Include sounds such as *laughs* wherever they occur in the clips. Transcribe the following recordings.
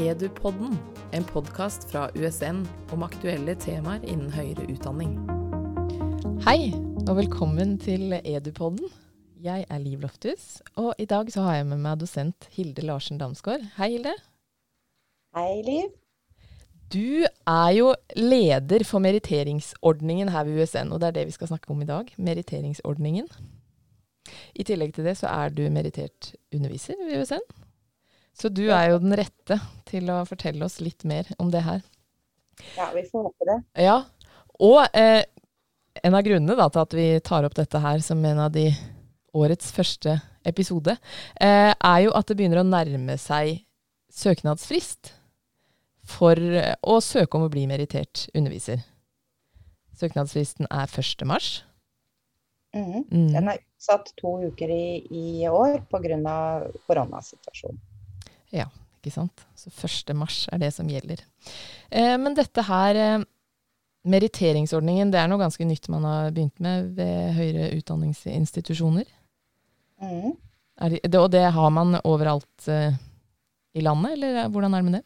Edupodden, en podkast fra USN om aktuelle temaer innen høyere utdanning. Hei, og velkommen til Edupodden. Jeg er Liv Loftus, og i dag så har jeg med meg dosent Hilde Larsen Damsgaard. Hei, Hilde. Hei, Liv. Du er jo leder for meritteringsordningen her ved USN, og det er det vi skal snakke om i dag. Meritteringsordningen. I tillegg til det så er du merittert underviser ved USN. Så du er jo den rette til å fortelle oss litt mer om det her. Ja, vi får håpe det. Ja, og eh, en av grunnene da, til at vi tar opp dette her som en av de årets første episode, eh, er jo at det begynner å nærme seg søknadsfrist for eh, å søke om å bli merittert underviser. Søknadsfristen er 1. mars. Mm. Mm. Den er utsatt to uker i, i år pga. koronasituasjonen. Ja, ikke sant. Så 1. mars er det som gjelder. Eh, men dette her, eh, meritteringsordningen, det er noe ganske nytt man har begynt med ved høyere utdanningsinstitusjoner. Mm. Det, og det har man overalt eh, i landet, eller hvordan er det med det?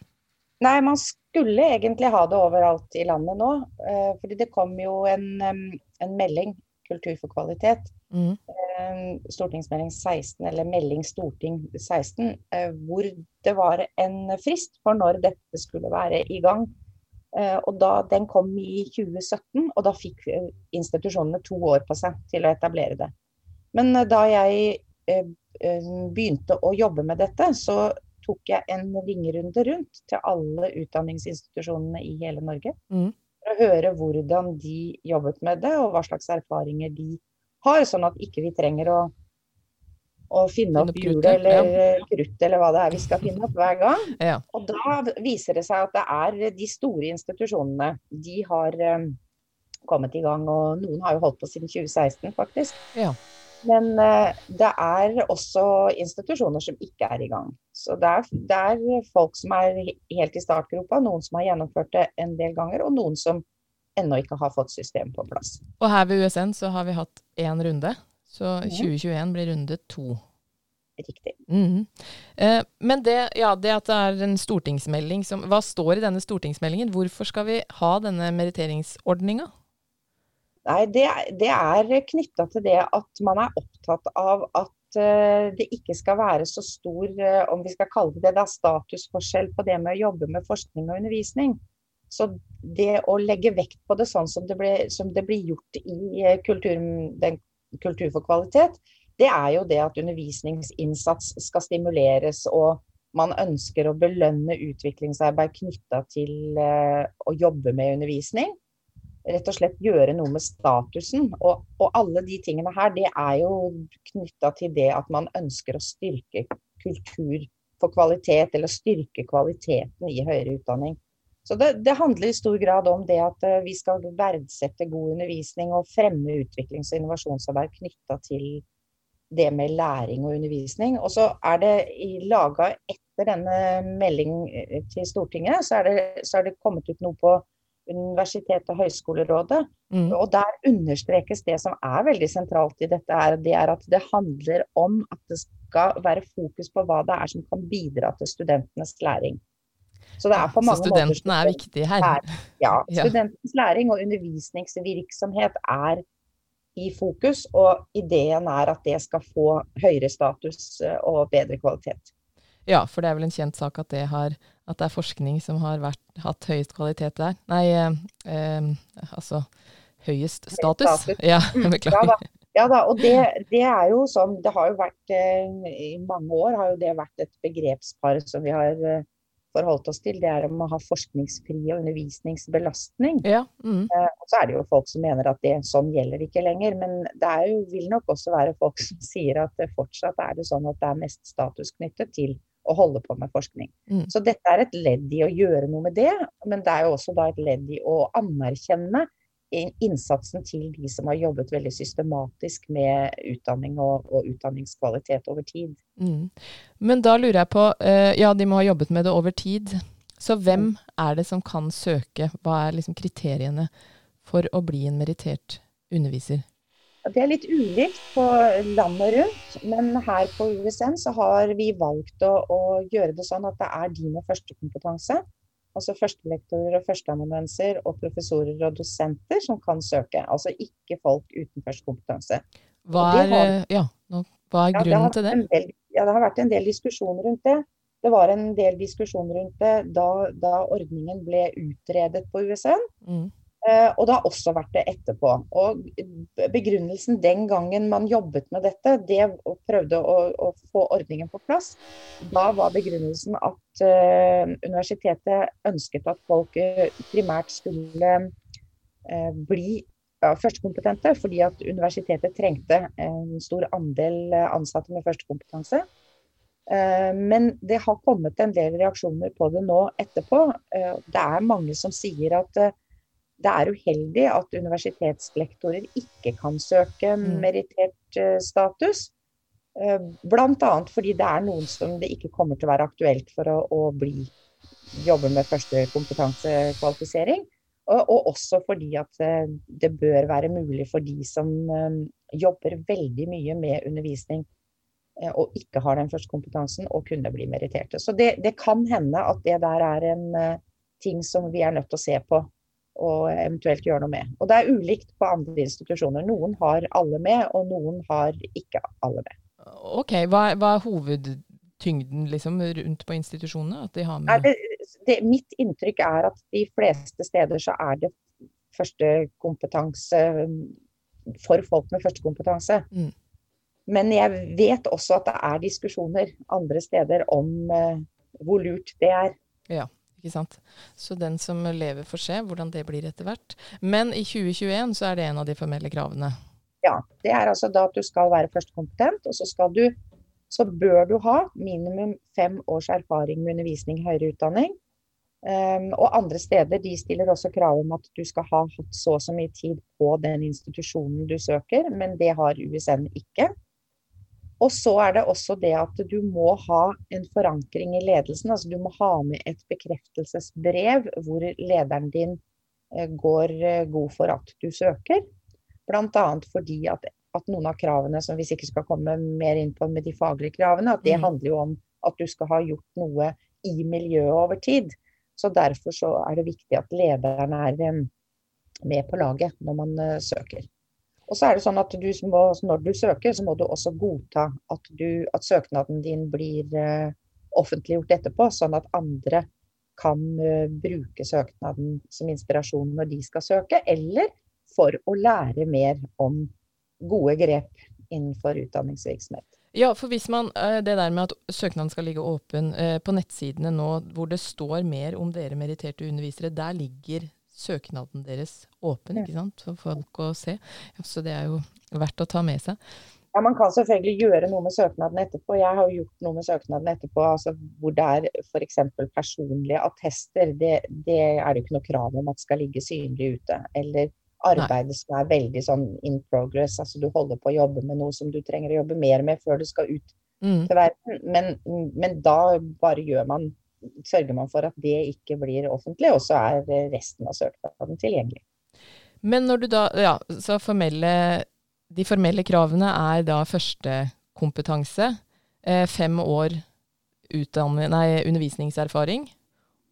Nei, man skulle egentlig ha det overalt i landet nå. Eh, fordi det kom jo en, en melding, Kultur for kvalitet, mm. Eh, stortingsmelding 16, eller Melding Storting 16, eh, hvor det var en frist for når dette skulle være i gang. Eh, og da, Den kom i 2017, og da fikk institusjonene to år på seg til å etablere det. Men da jeg begynte å jobbe med dette, så tok jeg en ringerunde rundt til alle utdanningsinstitusjonene i hele Norge. Mm. For å høre hvordan de jobbet med det, og hva slags erfaringer de har, sånn at ikke vi trenger å, å finne opp hjulet eller ja. krutt eller hva det er vi skal finne opp hver gang. Ja. Og da viser det seg at det er de store institusjonene. De har um, kommet i gang, og noen har jo holdt på siden 2016 faktisk. Ja. Men uh, det er også institusjoner som ikke er i gang. Så det er, det er, folk som er helt i startgropa, noen som har gjennomført det en del ganger, og noen som ennå ikke har fått system på plass. Og her ved USN så har vi hatt én runde, så 2021 blir runde to. Riktig. Mm eh, men det, ja, det at det er en stortingsmelding som Hva står i denne stortingsmeldingen? Hvorfor skal vi ha denne meritteringsordninga? Nei, det, det er knytta til det at man er opptatt av at uh, det ikke skal være så stor, uh, om vi skal kalle det det, statusforskjell på det med å jobbe med forskning og undervisning. Så det å legge vekt på det sånn som det blir, som det blir gjort i eh, kultur, den, kultur for kvalitet, det er jo det at undervisningsinnsats skal stimuleres, og man ønsker å belønne utviklingsarbeid knytta til å jobbe med undervisning. Rett og slett gjøre noe med statusen. Og, og alle de tingene her, det er jo knytta til det at man ønsker å styrke kultur for kvalitet, eller styrke kvaliteten i høyere utdanning. Så det, det, handler i stor grad om det at uh, vi skal verdsette god undervisning og fremme utviklings- og innovasjonsarbeid knytta til det med læring og undervisning. Og så er det laga etter denne melding eh, til Stortinget, så er, det, så er det kommet ut noe på Universitet- og høyskolerådet. Mm. Og der understrekes det som er veldig sentralt i dette, er, det er at det handler om at det skal være fokus på hva det er som kan bidra til studentenes læring. Så, er så studentene er viktige her? *laughs* ja. Studentens læring og undervisningsvirksomhet er i fokus, og ideen er at det skal få høyere status eh, og bedre kvalitet. Ja, for det er vel en kjent sak at det, har, at det er forskning som har vært, hatt høyest kvalitet der. Nei, eh, eh altså høyest status. status. Ja, *laughs* beklager. Ja, ja da, og det, det, er jo sånn Det har jo vært eh, I mange år har jo det vært et begrepspar som vi har eh, forholdt oss til, det er om å ha forskningsfri og undervisningsbelastning. Ja. Mm. Eh, og så er det jo folk som mener at det sånn gjelder ikke lenger. Men det er jo, vil nok også være folk som sier at det fortsatt er det sånn at det er mest status knyttet til å holde på med forskning. Mm. Så dette er et ledd i å gjøre noe med det, men det er jo også da et ledd i å anerkjenne innsatsen til de som har jobbet veldig systematisk med utdanning og, og utdanningskvalitet over tid. Mm. Men da lurer jeg på, uh, ja de må ha jobbet med det over tid. Så hvem mm. er det som kan søke? Hva er liksom kriteriene for å bli en merittert underviser? Det er litt ulikt på landet rundt, men her på USN så har vi valgt å, å gjøre det sånn at det er de med førstekompetanse, altså førstelektorer og førsteamanuenser og professorer og dosenter som kan søke. Altså ikke folk uten førstekompetanse. Hva er, har, ja, hva er grunnen ja, til det? Del, ja, det har vært en del diskusjoner rundt det. Det var en del diskusjoner rundt det da, da ordningen ble utredet på USN. Mm. Eh, og det har også vært det etterpå. Og begrunnelsen den gangen man jobbet med dette, det og prøvde å, å, få ordningen på plass, da var begrunnelsen at uh, universitetet ønsket at folk uh, primært skulle uh, bli ja, førstekompetente, fordi at universitetet trengte en stor andel ansatte med førstekompetanse. Men det har kommet en del reaksjoner på det nå etterpå. Det er mange som sier at det er uheldig at universitetslektorer ikke kan søke mm. merittert uh, status. Eh, Bl.a. fordi det er noen som det ikke kommer til å være aktuelt for å, å bli, jobbe med første kompetansekvalifisering. Og, og også fordi at uh, det bør være mulig for de som jobber veldig mye med undervisning og ikke har den første kompetansen, å kunne bli meritterte. Så det, det kan hende at det der er en ting som vi er nødt til å se på og eventuelt gjøre noe med. Og det er ulikt på andre institusjoner. Noen har alle med, og noen har ikke alle med. Ok, Hva, hva er hovedtyngden liksom, rundt på institusjonene? At de har med det, det, mitt inntrykk er at de fleste steder så er det førstekompetanse for folk med førstekompetanse. Mm. Men jeg vet også at det er diskusjoner andre steder om uh, hvor lurt det er. Ja. Ikke sant? Så den som lever, får se hvordan det blir etter hvert. Men i 2021 så er det en av de formelle kravene? Ja. Det er altså da at du skal være førstekompetent, og så skal du så bør du ha minimum fem års erfaring med undervisning i høyere utdanning. Um, og andre steder de stiller også krav om at du skal ha hatt så og så mye tid på den institusjonen du søker, men det har USN ikke. Og så er det også det at du må ha en forankring i ledelsen. Altså du må ha med et bekreftelsesbrev hvor lederen din eh, går eh, god for at du søker. Bl.a. fordi at, at, noen av kravene, som vi sikkert skal komme mer inn på med de faglige kravene, at det mm. handler jo om at du skal ha gjort noe i miljøet over tid. Så derfor så er det viktig at lederen er eh, med på laget når man søker. Og så er det sånn at du må, Når du søker, så må du også godta at, du, at søknaden din blir uh, offentliggjort etterpå, sånn at andre kan uh, bruke søknaden som inspirasjon når de skal søke, eller for å lære mer om gode grep innenfor utdanningsvirksomhet. Ja, for hvis man, eh, Det der med at søknaden skal ligge åpen på nettsidene nå, hvor det står mer om dere meritterte undervisere, der ligger søknaden deres åpen ikke sant, for folk å se. Så det er jo verdt å ta med seg. Ja, Man kan selvfølgelig gjøre noe med søknaden etterpå. Jeg har jo gjort noe med søknaden etterpå altså hvor det er f.eks. personlige attester. Det, det, er det ikke noe krav om at skal ligge synlig ute. Eller arbeidet som er veldig sånn in progress. altså Du holder på å jobbe med noe som du trenger å jobbe mer med før du skal ut mm. til verden. Men, men da bare gjør man sørger man for at det ikke blir offentlig, og så er resten av søknaden tilgjengelig. Men når du da, ja, så formelle, De formelle kravene er da førstekompetanse, eh, fem år nei, undervisningserfaring,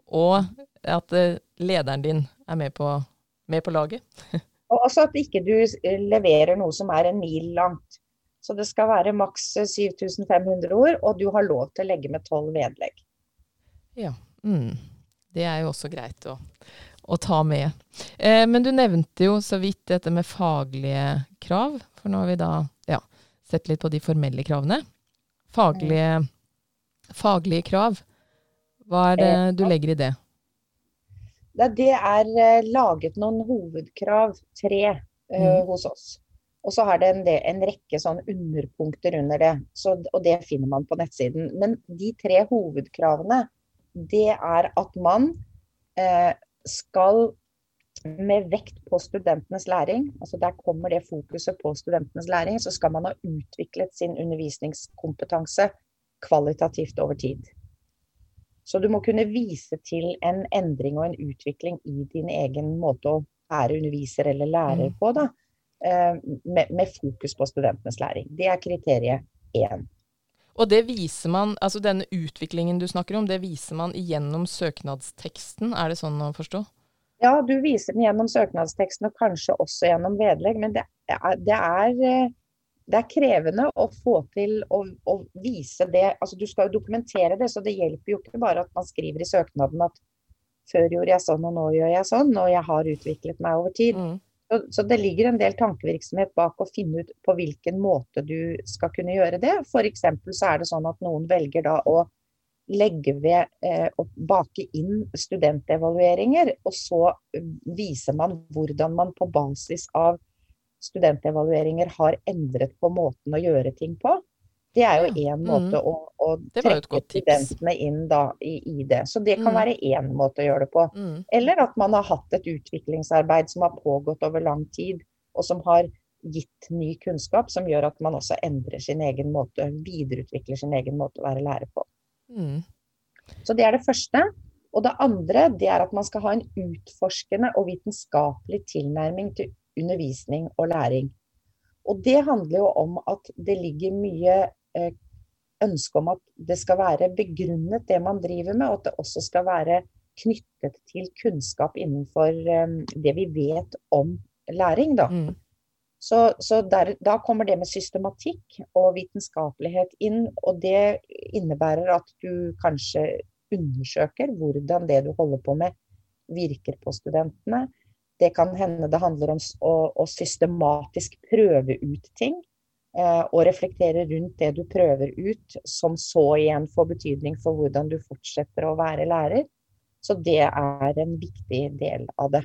og at eh, lederen din er med på, med på laget. *laughs* og også at ikke du leverer noe som er en mil langt. Så det skal være maks 7500 ord, og du har lov til å legge med tolv vedlegg. Ja. Mm. Det er jo også greit å, å ta med. Eh, men du nevnte jo så vidt dette med faglige krav, for nå har vi da ja, sett litt på de formelle kravene. Faglige, faglige krav, hva er det eh, du legger i det? Det er eh, laget noen hovedkrav, tre, mm. hos oss. Og så har det en, en rekke sånn underpunkter under det, så, og det finner man på nettsiden. Men de tre hovedkravene det er at man eh, skal med vekt på studentenes læring, altså der kommer det fokuset på studentenes læring, så skal man ha utviklet sin undervisningskompetanse kvalitativt over tid. Så du må kunne vise til en endring og en utvikling i din egen måte å være underviser eller lærer mm. på. Da. eh, med, med, fokus på studentenes læring. Det er kriteriet én. Og det viser man, altså denne utviklingen du snakker om, det viser man gjennom søknadsteksten, er det sånn å forstå? Ja, du viser den gjennom søknadsteksten og kanskje også gjennom vedlegg, men det er, det er, eh, det er krevende å få til å, å, vise det. Altså du skal jo dokumentere det, så det hjelper jo ikke bare at man skriver i søknaden at før gjorde jeg sånn og nå gjør jeg sånn, og jeg har utviklet meg over tid. Mm. Så, så, det ligger en del tankevirksomhet bak å finne ut på hvilken måte du skal kunne gjøre det. F.eks. så er det sånn at noen velger da å legge ved eh, bake inn studentevalueringer, og så viser man hvordan man på basis av studentevalueringer har endret på måten å gjøre ting på. Det er jo én mm. måte å, å trekke studentene inn da, i, i, det. Så det kan mm. være én måte å gjøre det på. Mm. Eller at man har hatt et utviklingsarbeid som har pågått over lang tid, og som har gitt ny kunnskap, som gjør at man også endrer sin egen måte, videreutvikler sin egen måte å være lærer på. Mm. Så det er det første. Og det andre det er at man skal ha en utforskende og vitenskapelig tilnærming til undervisning og læring. Og det handler jo om at det ligger mye ønske om at det skal være begrunnet, det man driver med, og at det også skal være knyttet til kunnskap innenfor eh, det vi vet om læring. Da. Mm. Så, så der, da kommer det med systematikk og vitenskapelighet inn, og det innebærer at du kanskje undersøker hvordan det du holder på med, virker på studentene. Det kan hende det handler om å, å systematisk prøve ut ting. Eh, og reflektere rundt det du prøver ut, som så igjen får betydning for hvordan du fortsetter å være lærer. Så det er en viktig del av det.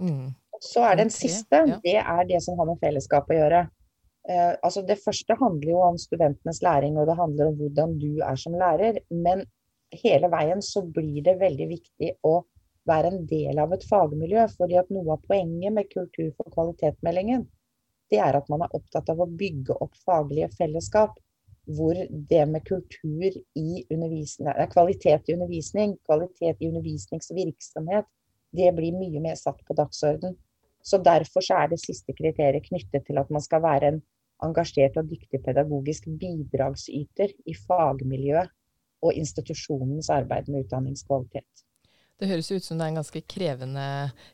Mm. Så er den siste, det er det som har med fellesskap å gjøre. Eh, altså det første handler jo om studentenes læring, og det handler om hvordan du er som lærer. Men hele veien så blir det veldig viktig å være en del av et fagmiljø. fordi at noe av poenget med Kultur for kvalitet-meldingen, det er at man er opptatt av å bygge opp faglige fellesskap. Hvor det med kultur i undervisning, kvalitet i undervisning, kvalitet i undervisningsvirksomhet, det blir mye mer satt på dagsorden. Så Derfor så er det siste kriteriet knyttet til at man skal være en engasjert og dyktig pedagogisk bidragsyter i fagmiljøet og institusjonens arbeid med utdanningskvalitet. Det høres ut som det er en ganske krevende,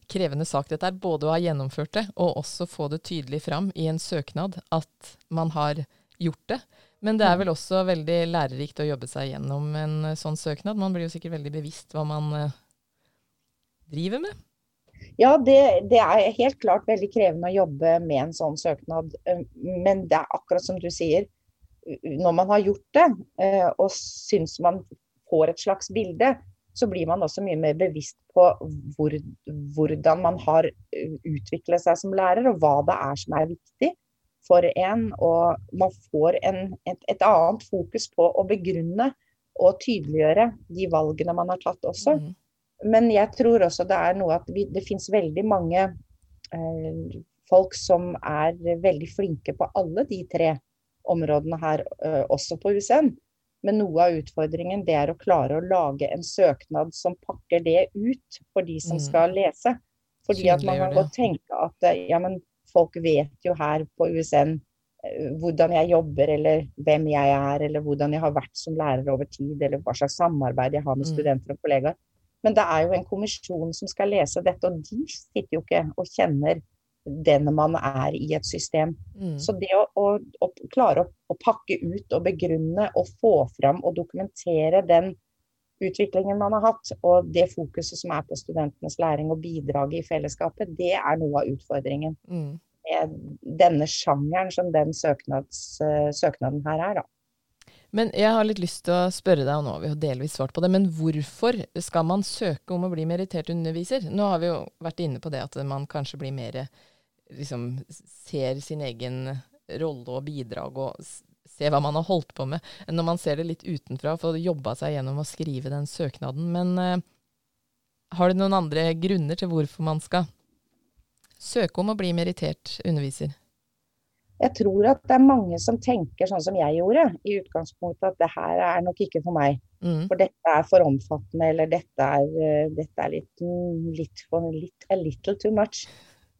krevende sak dette er, både å ha gjennomført det og også få det tydelig fram i en søknad at man har gjort det. Men det er vel også veldig lærerikt å jobbe seg gjennom en sånn søknad. Man blir jo sikkert veldig bevisst hva man uh, driver med. Ja, det, det, er helt klart veldig krevende å jobbe med en sånn søknad. Eh, men det er akkurat som du sier, når man har gjort det eh, og syns man får et slags bilde, så blir man også mye mer bevisst på hvor, hvordan man har eh, utviklet seg som lærer, og hva det er som er viktig for en. Og man får en, et, et, annet fokus på å begrunne og tydeliggjøre de valgene man har tatt også. Mm. Men jeg tror også det er noe at vi, det finnes veldig mange eh, folk som er veldig flinke på alle de tre områdene her, eh, også på USN. Men noe av utfordringen det er å klare å lage en søknad som pakker det ut for de som mm. skal lese. Fordi at man kan godt tenke at eh, ja, men folk vet jo her på USN eh, hvordan jeg jobber, eller hvem jeg er, eller hvordan jeg har vært som lærer over tid, eller hva slags samarbeid jeg har med mm. studenter og kollegaer. Men det er jo en kommisjon som skal lese dette, og de sitter jo ikke og kjenner den man er i et system. Mm. Så det å, å, å klare å, å, pakke ut og begrunne og få fram og dokumentere den utviklingen man har hatt, og det fokuset som er på studentenes læring og bidraget i fellesskapet, det er noe av utfordringen. Mm. Denne sjangeren som den søknads, uh, søknaden her er, da. Men jeg har litt lyst til å spørre deg, og nå har vi jo delvis svart på det, men hvorfor skal man søke om å bli merittert underviser? Nå har vi jo vært inne på det at man kanskje blir mer liksom ser sin egen rolle og bidrag og ser hva man har holdt på med, enn når man ser det litt utenfra og får jobba seg gjennom å skrive den søknaden. Men uh, har du noen andre grunner til hvorfor man skal søke om å bli merittert underviser? Jeg tror at det er mange som tenker sånn som jeg gjorde i utgangspunktet, at det her er nok ikke for meg. Mm. For dette er for omfattende, eller dette er, uh, dette er litt, litt, for, litt a little too much.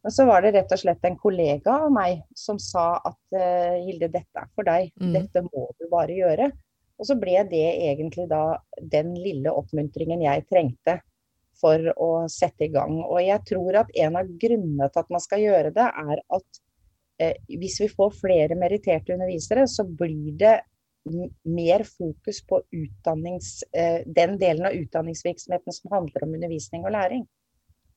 Men så var det rett og slett en kollega av meg som sa at uh, Hilde, dette er for deg. Mm. Dette må du bare gjøre. Og så ble det egentlig da den lille oppmuntringen jeg trengte for å sette i gang. Og jeg tror at en av grunnene til at man skal gjøre det, er at eh, hvis vi får flere meritterte undervisere, så blir det mer fokus på eh, den delen av utdanningsvirksomheten som handler om undervisning og læring.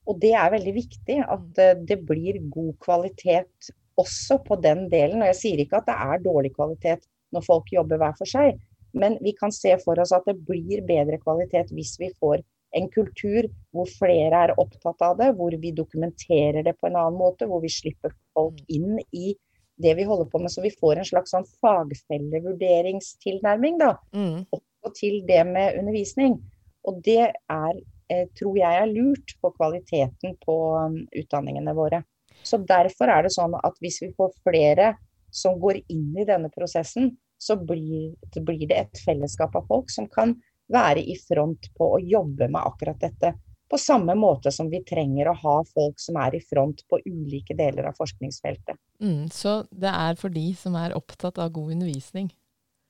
Og det er veldig viktig at eh, det blir god kvalitet også på den delen. Og jeg sier ikke at det er dårlig kvalitet når folk jobber hver for seg, men vi kan se for oss at det blir bedre kvalitet hvis vi får en kultur hvor flere er opptatt av det, hvor vi dokumenterer det på en annen måte, hvor vi slipper folk mm. inn i det vi holder på med, så vi får en slags sånn fagfellevurderingstilnærming da, mm. også til det med undervisning. Og det er, tror jeg er lurt for kvaliteten på um, utdanningene våre. Så derfor er det sånn at hvis vi får flere som går inn i denne prosessen, så blir, blir det et fellesskap av folk som kan være i front på å jobbe med akkurat dette. På samme måte som vi trenger å ha folk som er i front på ulike deler av forskningsfeltet. Mm, så det er for de som er opptatt av god undervisning?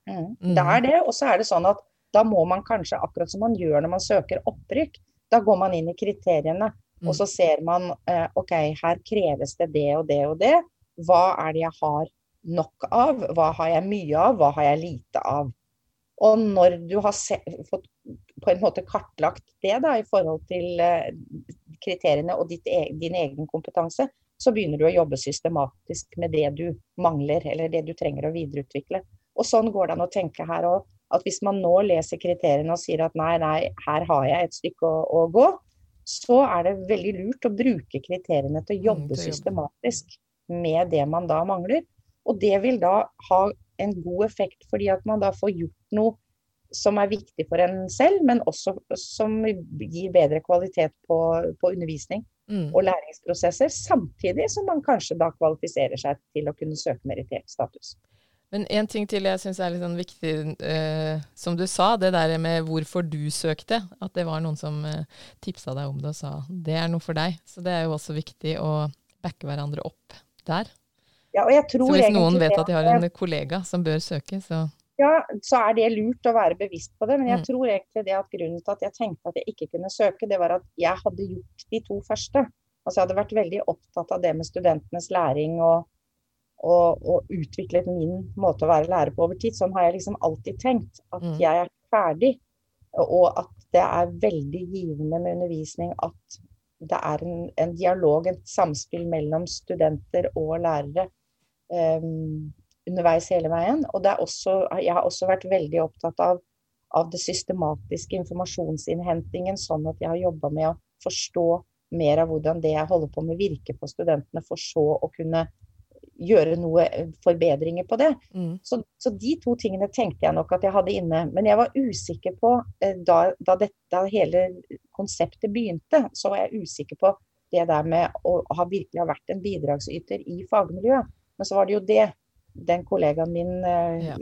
Mm, mm. det er det. Og så er det sånn at da må man kanskje, akkurat som man gjør når man søker opprykk, da går man inn i kriteriene. Og mm. så ser man eh, OK, her kreves det det og det og det. Hva er det jeg har nok av? Hva har jeg mye av? Hva har jeg lite av? Og når du har fått på en måte kartlagt det da, i forhold til eh, kriteriene og ditt, e din egen kompetanse, så begynner du å jobbe systematisk med det du mangler, eller det du trenger å videreutvikle. Og sånn går det an å tenke her òg. At hvis man nå leser kriteriene og sier at nei, nei, her har jeg et stykke å, å gå, så er det veldig lurt å bruke kriteriene til å mm, jobbe systematisk med det man da mangler. Og det vil da ha en god effekt, fordi at man da får gjort noe som er viktig for en selv, men også som gir bedre kvalitet på, på undervisning mm. og læringsprosesser. Samtidig som man kanskje da kvalifiserer seg til å kunne søke merittert status. Men en ting til jeg syns er litt sånn viktig, eh, som du sa, det der med hvorfor du søkte. At det var noen som eh, tipsa deg om det og sa det er noe for deg. Så det er jo også viktig å backe hverandre opp der. Ja, og jeg tror så hvis noen vet at de har en kollega som bør søke, så ja, så er det lurt å være bevisst på det. Men jeg mm. tror egentlig det at grunnen til at jeg tenkte at jeg ikke kunne søke, det var at jeg hadde gjort de to første. Altså jeg hadde vært veldig opptatt av det med studentenes læring og, og, og utviklet min måte å være lærer på over tid. Sånn har jeg liksom alltid tenkt. At mm. jeg er ferdig. Og at det er veldig givende med undervisning at det er en, en dialog, et samspill mellom studenter og lærere um, underveis hele veien. Og også, jeg har også vært veldig opptatt av, av det systematiske informasjonsinnhentingen, sånn at jeg har jobba med å forstå mer av hvordan det jeg holder på med virker på studentene, for så å kunne gjøre noe forbedringer på det. Mm. Så, så, de to tingene tenkte jeg nok at jeg hadde inne. Men jeg var usikker på, eh, da, da, dette, da hele konseptet begynte, så var jeg usikker på det der med å ha virkelig ha vært en bidragsyter i fagmiljøet. Men så var det jo det den kollegaen min uh, ja.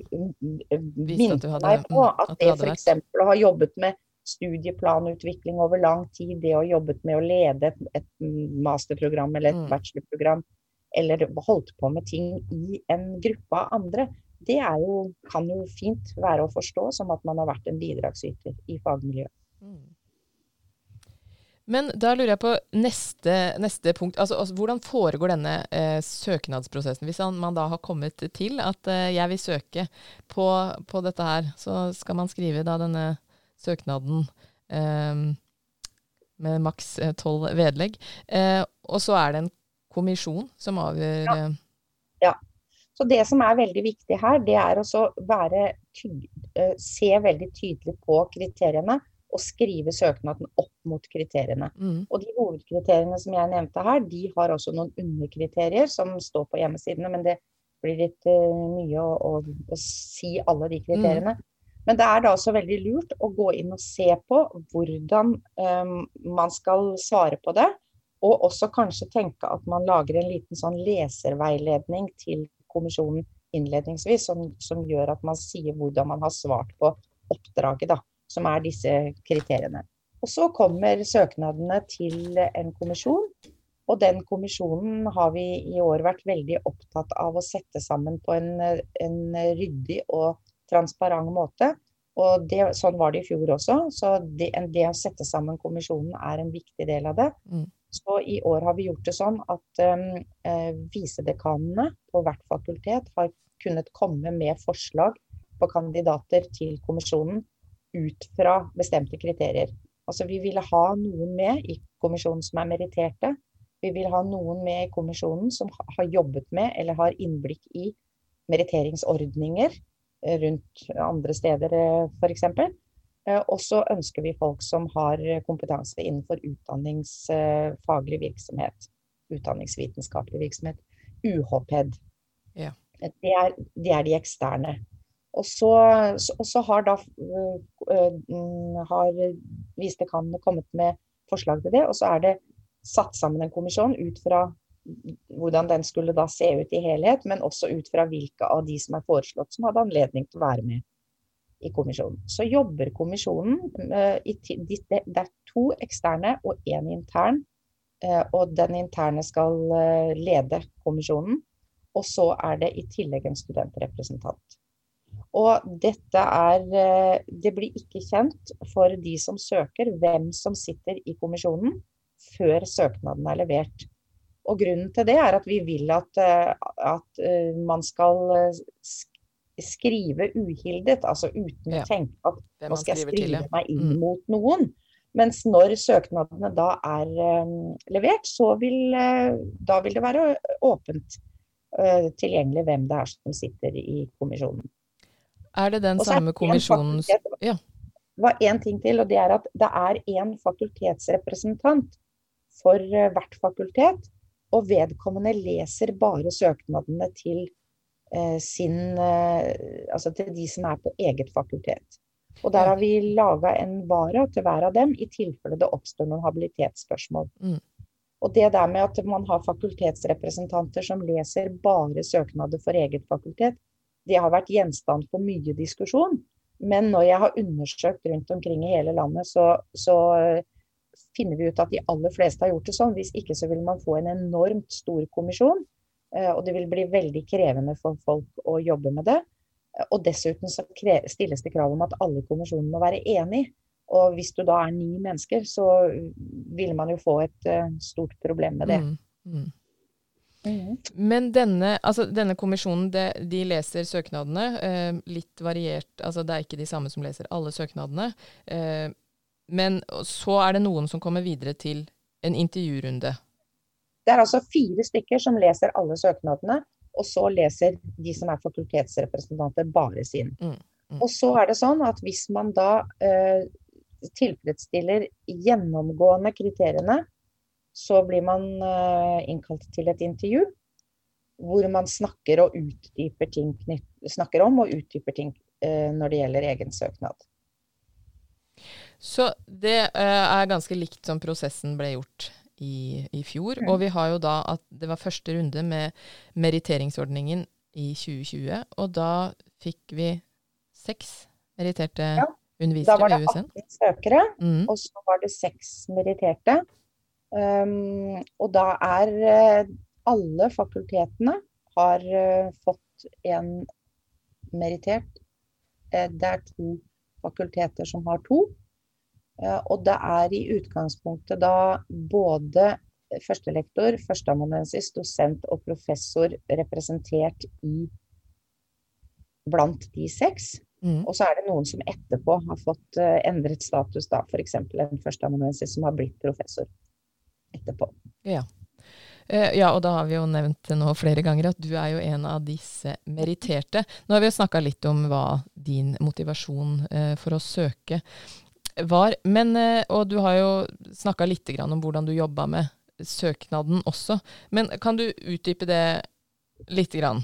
minnet meg på. At, at det f.eks. å ha jobbet med studieplanutvikling over lang tid, det å ha jobbet med å lede et, et masterprogram eller et mm. bachelorprogram, eller holdt på med ting i en gruppe av andre, det jo, kan jo fint være å forstå som at man har vært en bidragsyter i fagmiljøet. Mm. Men da lurer jeg på neste, neste punkt. Altså, altså, hvordan foregår denne eh, søknadsprosessen? Hvis man da har kommet til at eh, jeg vil søke på, på, dette her, så skal man skrive da denne søknaden eh, med maks eh, tolv vedlegg. Eh, og så er det en kommisjon som avgjør ja. Eh, ja. Så det som er veldig viktig her, det er å være se veldig tydelig på kriteriene og skrive søknaden opp mot kriteriene. Mm. Og de hovedkriteriene som jeg nevnte her, de har også noen underkriterier som står på hjemmesidene, men det blir litt uh, mye å, å, å, si alle de kriteriene. Mm. Men det er da også veldig lurt å gå inn og se på hvordan um, man skal svare på det. Og også kanskje tenke at man lager en liten sånn leserveiledning til kommisjonen innledningsvis, som, som gjør at man sier hvordan man har svart på oppdraget. da som er disse kriteriene. Og så kommer søknadene til en kommisjon. Og den kommisjonen har vi i år vært veldig opptatt av å sette sammen på en, en ryddig og transparent måte. Og det, sånn var det i fjor også. Så det, det, å sette sammen kommisjonen er en viktig del av det. Mm. Så i år har vi gjort det sånn at um, eh, visedekanene på hvert fakultet har kunnet komme med forslag på kandidater til kommisjonen ut fra bestemte kriterier. Altså vi ville ha noen med i kommisjonen som er meritterte, vi vil ha noen med i kommisjonen som har jobbet med eller har innblikk i meritteringsordninger eh, rundt andre steder f.eks. Eh, og så ønsker vi folk som har kompetanse innenfor utdanningsfaglig virksomhet. Utdanningsvitenskapelig virksomhet. UHPED. Ja. Det, er, det, er, de eksterne. Og så, og så har da uh, har visdekanene kommet med forslag til det. Og så er det satt sammen en kommisjon ut fra hvordan den skulle da se ut i helhet, men også ut fra hvilke av de som er foreslått som hadde anledning til å være med i kommisjonen. Så jobber kommisjonen i, Det er to eksterne og én intern. Uh, og den interne skal uh, lede kommisjonen. Og så er det i tillegg en studentrepresentant. Og dette er Det blir ikke kjent for de som søker, hvem som sitter i kommisjonen før søknaden er levert. Og Grunnen til det er at vi vil at, eh, at eh, man skal eh, skrive uhildet, altså uten ja. å tenke at nå skal jeg skrive til, meg inn mm. mot noen. Mens når søknadene da er uh, levert, så vil, uh, da vil det være åpent uh, tilgjengelig hvem det er som sitter i kommisjonen. Er det den samme kommisjonen Ja. Det var én ting til, og det er at det er én fakultetsrepresentant for hvert fakultet. Og vedkommende leser bare søknadene til, sin, eh, altså til de som er på eget fakultet. Og der har vi laga en vara til hver av dem, i tilfelle det oppstår noen habilitetsspørsmål. Mm. Og det der med at man har fakultetsrepresentanter som leser bare søknader for eget fakultet, det har vært gjenstand for mye diskusjon. Men når jeg har undersøkt rundt omkring i hele landet, så, så finner vi ut at de aller fleste har gjort det sånn. Hvis ikke så vil man få en enormt stor kommisjon. Eh, og det vil bli veldig krevende for folk å jobbe med det. Og dessuten så stilles det krav om at alle kommisjonene må være enig. Og hvis du da er ni mennesker, så vil man jo få et uh, stort problem med det. Mm, mm. Mm. Men denne, altså denne kommisjonen, de, de leser søknadene. Eh, litt variert, altså det er ikke de samme som leser alle søknadene. Eh, men så er det noen som kommer videre til en intervjurunde. Det er altså fire stykker som leser alle søknadene, og så leser de som er fakultetsrepresentanter, bare sin. Mm, mm. Og så er det sånn at hvis man da eh, tilfredsstiller gjennomgående kriteriene, så blir man eh, innkalt til et intervju hvor man snakker, ting, snakker om og utdyper ting eh, når det gjelder egen søknad. Så det uh, er ganske likt som prosessen ble gjort i, i fjor. Mm. Og vi har jo da at det var første runde med meritteringsordningen i 2020. Og da fikk vi seks meritterte ja, undervisere. Da var det 18 søkere, mm. og så var det seks meritterte. Um, og da er uh, alle fakultetene har uh, fått en merittert. Uh, det er to fakulteter som har to. Eh, og det er i utgangspunktet da både førstelektor, førsteamanuensis, dosent og professor representert i blant de seks. Mm. Og så er det noen som etterpå har fått uh, endret status, da f.eks. en førsteamanuensis som har blitt professor etterpå. Ja. Uh, ja, og da har vi jo nevnt nå flere ganger at du er jo en av disse meritterte. Nå har vi jo snakka litt om hva din motivasjon for å søke var. Men, eh, og du har jo snakka litt om hvordan du jobba med søknaden også. Men kan du utdype det grann?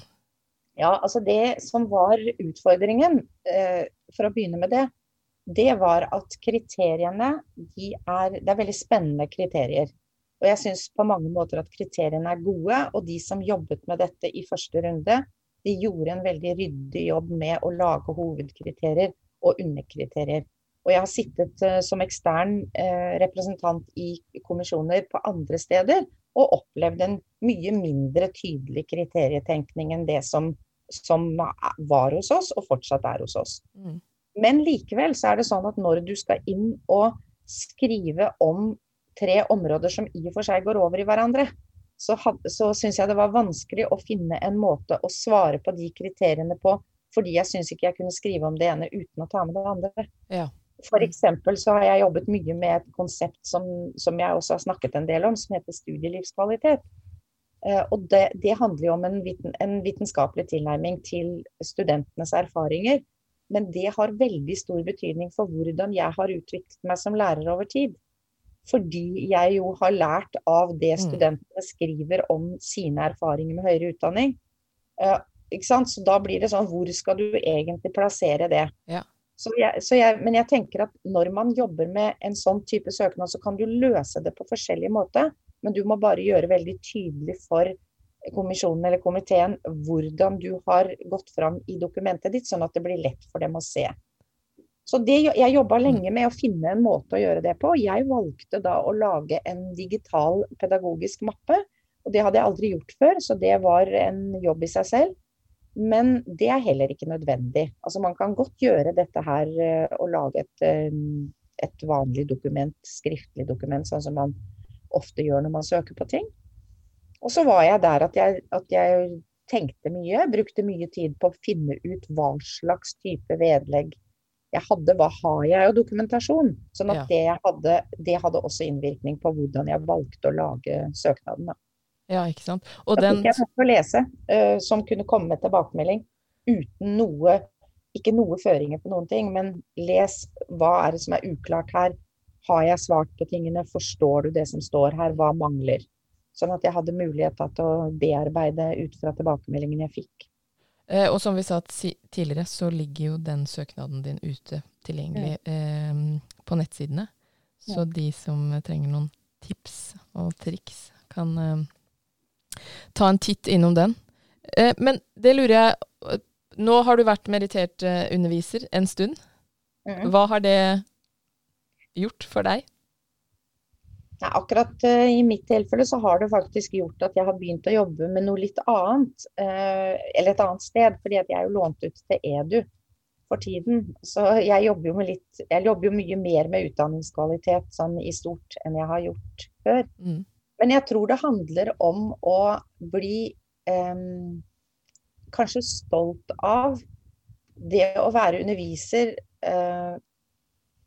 Ja, altså det som var utfordringen, eh, for å begynne med det, det var at kriteriene de er Det er veldig spennende kriterier. Og jeg syns på mange måter at kriteriene er gode. Og de som jobbet med dette i første runde, de gjorde en veldig ryddig jobb med å lage hovedkriterier og underkriterier. Og jeg har sittet uh, som ekstern uh, representant i kommisjoner på andre steder og opplevd en mye mindre tydelig kriterietenkning enn det som, som var hos oss, og fortsatt er hos oss. Mm. Men likevel så er det sånn at når du skal inn og skrive om tre områder som i og for seg går over i hverandre, så, had, så syns jeg det var vanskelig å finne en måte å svare på de kriteriene på, fordi jeg syns ikke jeg kunne skrive om det ene uten å ta med det andre. Ja. For eksempel så har jeg jobbet mye med et konsept som, som jeg også har snakket en del om, som heter studielivskvalitet. Uh, og det, det, handler jo om en, viten, en, vitenskapelig tilnærming til studentenes erfaringer. Men det har veldig stor betydning for hvordan jeg har utviklet meg som lærer over tid. Fordi jeg jo har lært av det mm. studentene skriver om sine erfaringer med høyere utdanning. Uh, så da blir det sånn Hvor skal du egentlig plassere det? Ja. Så jeg, så jeg, men jeg tenker at når man jobber med en sånn type søknad, så kan du løse det på forskjellige måter. Men du må bare gjøre veldig tydelig for kommisjonen eller komiteen hvordan du har gått fram i dokumentet ditt, sånn at det blir lett for dem å se. Så det, Jeg jobba lenge med å finne en måte å gjøre det på. Jeg valgte da å lage en digital pedagogisk mappe. Og det hadde jeg aldri gjort før, så det var en jobb i seg selv. Men det er heller ikke nødvendig. Altså Man kan godt gjøre dette her og eh, lage et, eh, et vanlig dokument, skriftlig dokument, sånn som man ofte gjør når man søker på ting. Og så var jeg der at jeg, at jeg tenkte mye, brukte mye tid på å finne ut hva slags type vedlegg jeg hadde. Hva har jeg av dokumentasjon? Sånn at ja. det, hadde, det hadde også innvirkning på hvordan jeg valgte å lage søknaden. Da. Ja, ikke sant. Og da den... fikk jeg noe å lese uh, som kunne komme med tilbakemelding uten noe Ikke noe føringer på noen ting, men les hva er det som er uklart her. Har jeg svart på tingene? Forstår du det som står her? Hva mangler? Sånn at jeg hadde mulighet til å bearbeide ut fra tilbakemeldingen jeg fikk. Eh, og som vi sa tidligere, så ligger jo den søknaden din ute tilgjengelig eh, på nettsidene. Så ja. de som trenger noen tips og triks, kan eh, ta en titt innom den. Eh, men det lurer jeg Nå har du vært meritert eh, underviser en stund. Mm. Hva har det gjort for deg? Ja, akkurat uh, i mitt tilfelle så har det faktisk gjort at jeg har begynt å jobbe med noe litt annet. Uh, eller et annet sted, fordi at jeg er jo lånt ut til EDU for tiden. Så jeg jobber jo, litt, jeg jobber jo mye mer med utdanningskvalitet sånn i stort enn jeg har gjort før. Mm. Men jeg tror det handler om å bli eh, kanskje stolt av det å være underviser eh,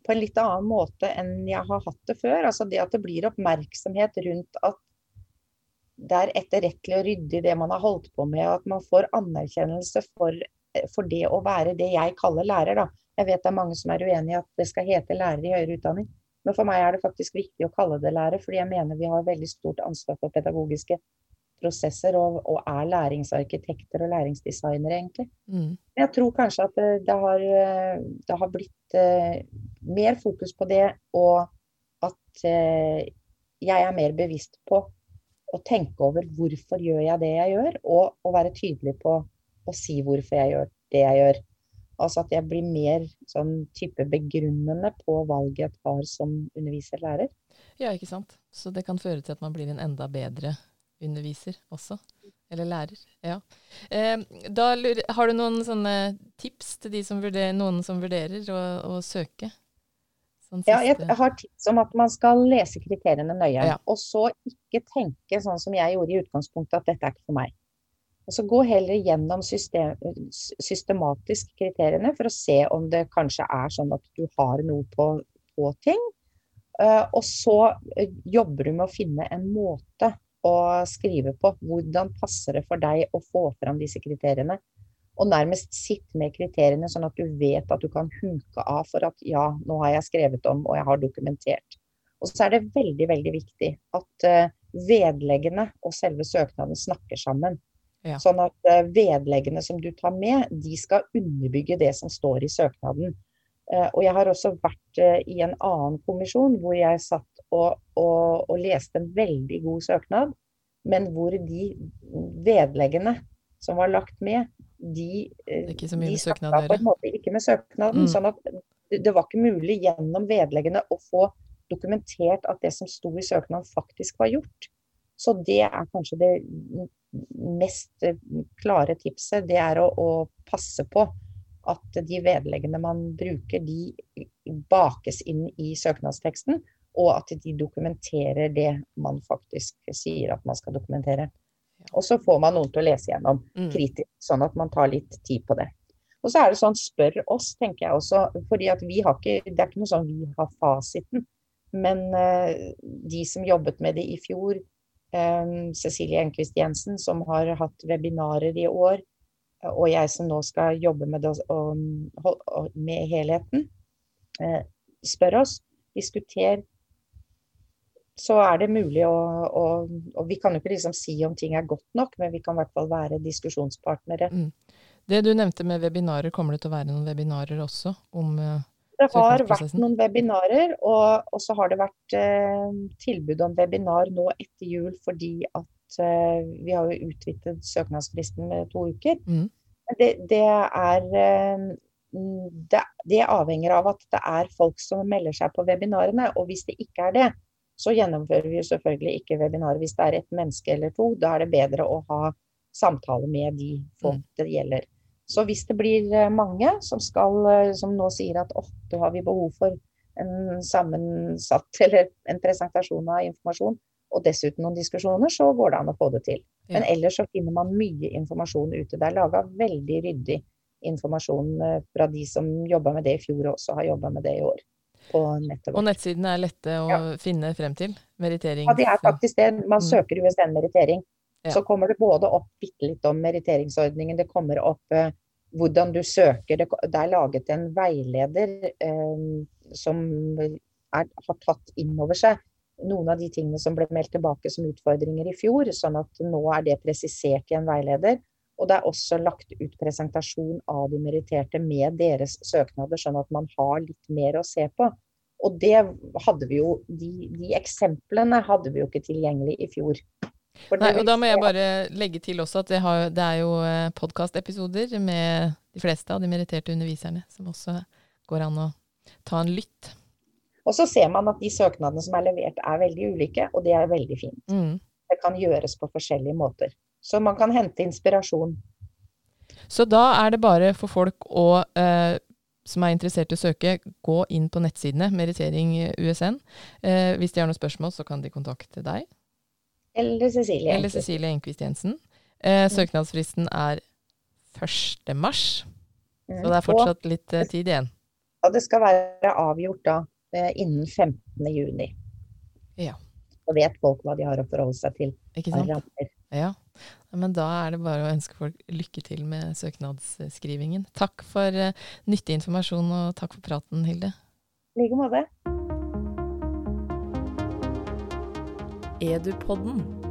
på en litt annen måte enn jeg har hatt det før. Altså det at det blir oppmerksomhet rundt at det er etterrettelig og ryddig det man har holdt på med, og at man får anerkjennelse for, for, det å være det jeg kaller lærer. Da. Jeg vet det er mange som er uenig i at det skal hete lærer i høyere utdanning. Men for meg er det faktisk viktig å kalle det lærer, fordi jeg mener vi har veldig stort ansvar for pedagogiske prosesser og, og er læringsarkitekter og læringsdesignere, egentlig. Mm. Jeg tror kanskje at det, det, har, det har, blitt uh, mer fokus på det, og at uh, jeg er mer bevisst på å tenke over hvorfor gjør jeg det jeg gjør, og å være tydelig på å si hvorfor jeg gjør det jeg gjør. Altså at jeg blir mer sånn type begrunnende på valget jeg tar som underviser-lærer. Ja, ikke sant. Så det kan føre til at man blir en enda bedre underviser også. Eller lærer. Ja. Eh, da har du noen sånne tips til de som vurderer, noen som vurderer å, å søke? Sånn ja, jeg har tips om at man skal lese kriteriene nøye. Ja. Og så ikke tenke sånn som jeg gjorde i utgangspunktet, at dette er ikke for meg. Og så gå heller gjennom system, systematisk kriteriene for å se om det kanskje er sånn at du har noe på, på ting. Uh, og så uh, jobber du med å finne en måte å skrive på. Hvordan passer det for deg å få fram disse kriteriene? Og nærmest sitt med kriteriene, sånn at du vet at du kan huke av for at ja, nå har jeg skrevet om og jeg har dokumentert. Og så er det veldig, veldig viktig at uh, vedleggene og selve søknaden snakker sammen. Ja. Sånn at uh, vedleggene som du tar med, de skal underbygge det som står i søknaden. Uh, og jeg har også vært uh, i en annen kommisjon hvor jeg satt og, og, og, leste en veldig god søknad, men hvor de vedleggene som var lagt med, de, de snakka på en måte ikke med søknaden. Mm. Sånn at det var ikke mulig gjennom vedleggene å få dokumentert at det som sto i søknaden faktisk var gjort. Så det er kanskje det mest klare tipset. Det er å, å passe på at de vedleggene man bruker, de bakes inn i søknadsteksten, og at de dokumenterer det man faktisk sier at man skal dokumentere. Og så får man noen til å lese gjennom mm. kritisk, sånn at man tar litt tid på det. Og så er det sånn, spør oss, tenker jeg også. fordi at vi har ikke, Det er ikke noe sånn vi har fasiten. Men uh, de som jobbet med det i fjor, Cecilie Enquist Jensen, som har hatt webinarer i år, og jeg som nå skal jobbe med, det, med helheten, uh, spør oss. Diskuter så er det mulig å, å, Og vi kan jo ikke liksom si om ting er godt nok, men vi kan i hvert fall være diskusjonspartnere. Mm. Det du nevnte med webinarer, kommer det til å være noen webinarer også om uh, Det har vært noen webinarer, og, og så har det vært eh, tilbud om webinar nå etter jul fordi at eh, vi har jo utvidet søknadsfristen med to uker. Mm. Det, det, er det, det avhenger av at det er folk som melder seg på webinarene. Og hvis det ikke er det, så gjennomfører vi jo selvfølgelig ikke webinar hvis det er et menneske eller to. Da er det bedre å ha samtale med de folk mm. det gjelder. Så hvis det blir eh, mange som, skal, eh, som nå sier at ofte har vi behov for en sammensatt *laughs* eller en presentasjon av informasjon, og dessuten noen diskusjoner, så går det an å få det til. Men ellers så finner man mye informasjon ute. Det er laga veldig ryddig informasjon eh, fra de som jobba med det i fjor og også har jobba med det i år Og nettsidene er lette å ja. finne frem til? Merittering? Ja, de er faktisk det. Man mm. søker USN-merittering. Ja. Så kommer det både opp bitte litt om meritteringsordningen, det kommer opp eh, hvordan du søker. Det, det, er laget en veileder eh, som er, har tatt inn over seg noen av de tingene som ble meldt tilbake som utfordringer i fjor, sånn at nå er det presisert i en veileder. Og det er også lagt ut presentasjon av de meritterte med deres søknader, sånn at man har litt mer å se på. Og det hadde vi jo, de, de eksemplene hadde vi jo ikke tilgjengelig i fjor. Nei, og da må jeg bare legge til også at det, har, det er jo eh, podkastepisoder med de fleste av de meritterte underviserne, som også går an å ta en lytt. Og så ser man at de søknadene som er levert er veldig ulike, og det er veldig fint. Mm. Det kan gjøres på forskjellige måter. Så man kan hente inspirasjon. Så da er det bare for folk å, eh, som er interessert i å søke, gå inn på nettsidene Merittering USN. Eh, hvis de har noen spørsmål, så kan de kontakte deg. Eller Cecilie Eller Cecilie Enquist Jensen. Eh, mm. søknadsfristen er 1. mars, mm. så det er fortsatt litt eh, tid igjen. Og det skal være avgjort da eh, innen 15. juni. Ja. Så vet folk hva de har å forholde seg til. Ikke sant? Ja. Men da er det bare å ønske folk lykke til med søknadsskrivingen. Takk for uh, nyttig informasjon, og takk for praten, Hilde. I like måte. Edupodden